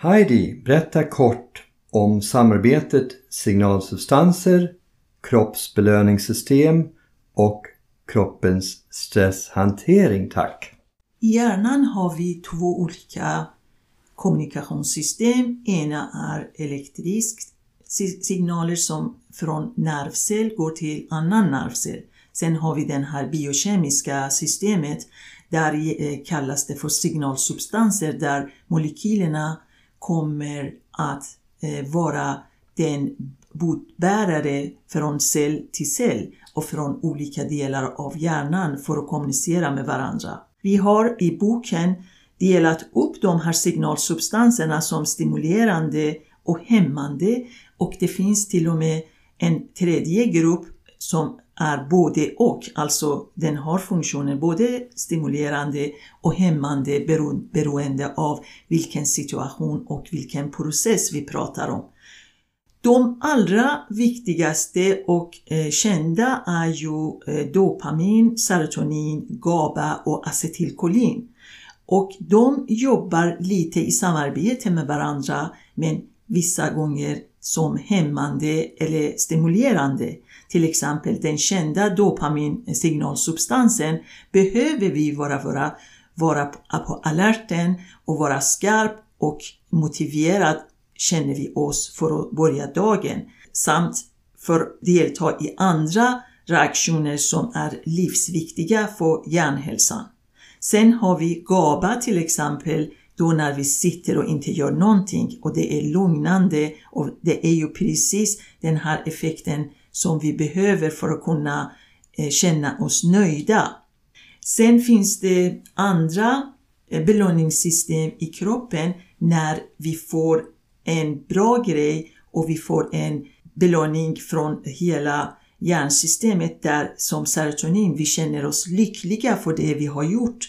Heidi, berätta kort om samarbetet signalsubstanser, kroppsbelöningssystem och kroppens stresshantering, tack. I hjärnan har vi två olika kommunikationssystem. Ena är elektriskt signaler som från nervcell går till annan nervcell. Sen har vi det här biokemiska systemet där eh, kallas det för signalsubstanser där molekylerna kommer att eh, vara den budbärare från cell till cell och från olika delar av hjärnan för att kommunicera med varandra. Vi har i boken delat upp de här signalsubstanserna som stimulerande och hämmande och det finns till och med en tredje grupp som är både och, alltså den har funktionen både stimulerande och hämmande beroende av vilken situation och vilken process vi pratar om. De allra viktigaste och eh, kända är ju eh, dopamin, serotonin, GABA och acetylkolin. Och de jobbar lite i samarbete med varandra men vissa gånger som hämmande eller stimulerande. Till exempel den kända dopaminsignalsubstansen behöver vi vara, vara, vara på alerten och vara skarp och motiverad känner vi oss för att börja dagen samt för att delta i andra reaktioner som är livsviktiga för hjärnhälsan. Sen har vi GABA till exempel då när vi sitter och inte gör någonting och det är lugnande och det är ju precis den här effekten som vi behöver för att kunna eh, känna oss nöjda. Sen finns det andra eh, belöningssystem i kroppen när vi får en bra grej och vi får en belöning från hela hjärnsystemet där som serotonin, vi känner oss lyckliga för det vi har gjort.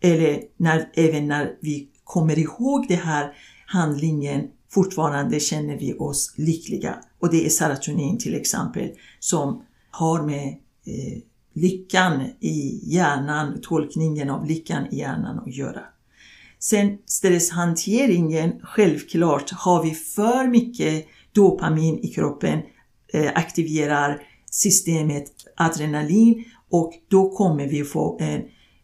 Eller när, även när vi kommer ihåg den här handlingen fortfarande känner vi oss lyckliga. Och det är serotonin till exempel som har med eh, lyckan i hjärnan, tolkningen av lyckan i hjärnan att göra. Sen stresshanteringen, självklart har vi för mycket dopamin i kroppen eh, aktiverar systemet adrenalin och då kommer vi få en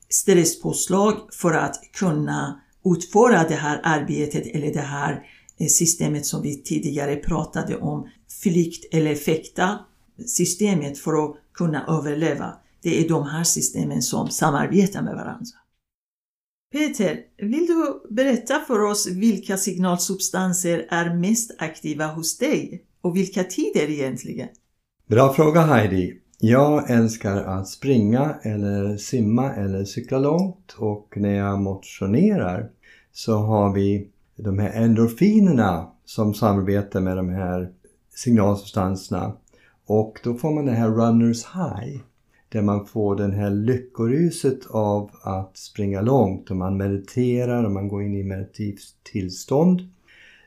stresspåslag för att kunna utföra det här arbetet eller det här eh, systemet som vi tidigare pratade om, flykt eller fäkta systemet för att kunna överleva. Det är de här systemen som samarbetar med varandra. Peter, vill du berätta för oss vilka signalsubstanser är mest aktiva hos dig och vilka tider egentligen? Bra fråga Heidi. Jag älskar att springa eller simma eller cykla långt och när jag motionerar så har vi de här endorfinerna som samarbetar med de här signalsubstanserna och då får man det här runners high där man får den här lyckoruset av att springa långt och man mediterar och man går in i meditativt tillstånd.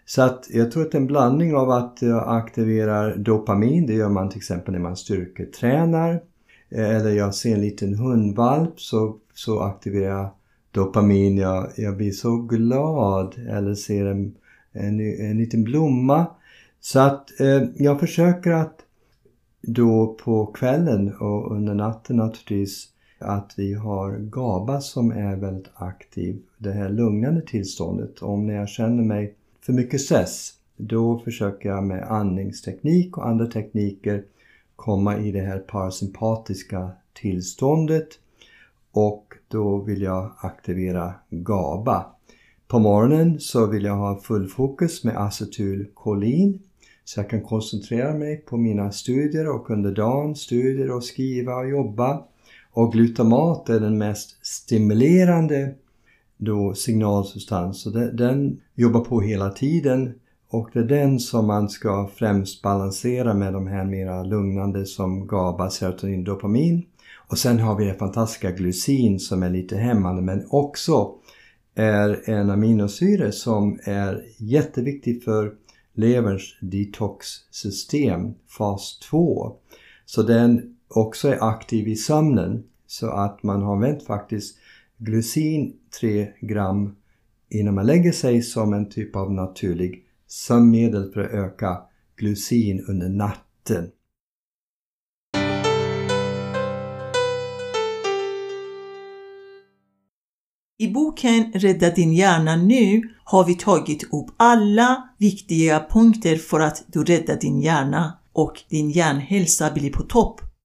Så att jag tror att en blandning av att jag aktiverar dopamin, det gör man till exempel när man styrketränar. Eh, eller jag ser en liten hundvalp så, så aktiverar jag dopamin. Jag, jag blir så glad eller ser en, en, en liten blomma. Så att eh, jag försöker att då på kvällen och under natten naturligtvis att vi har GABA som är väldigt aktiv. Det här lugnande tillståndet. Om när jag känner mig för mycket stress då försöker jag med andningsteknik och andra tekniker komma i det här parasympatiska tillståndet och då vill jag aktivera GABA. På morgonen så vill jag ha full fokus med acetylkolin så jag kan koncentrera mig på mina studier och under dagen studier och skriva och jobba. Och glutamat är den mest stimulerande då signalsubstans. Så den, den jobbar på hela tiden och det är den som man ska främst balansera med de här mera lugnande som GABA, serotonin, dopamin. Och sen har vi det fantastiska glycin som är lite hämmande men också är en aminosyra som är jätteviktig för leverns detoxsystem, fas 2. Så den också är aktiv i sömnen så att man har använt faktiskt glycin 3 gram innan man lägger sig som en typ av naturlig sömnmedel för att öka glucin under natten. I boken Rädda din hjärna nu har vi tagit upp alla viktiga punkter för att du räddar din hjärna och din hjärnhälsa blir på topp.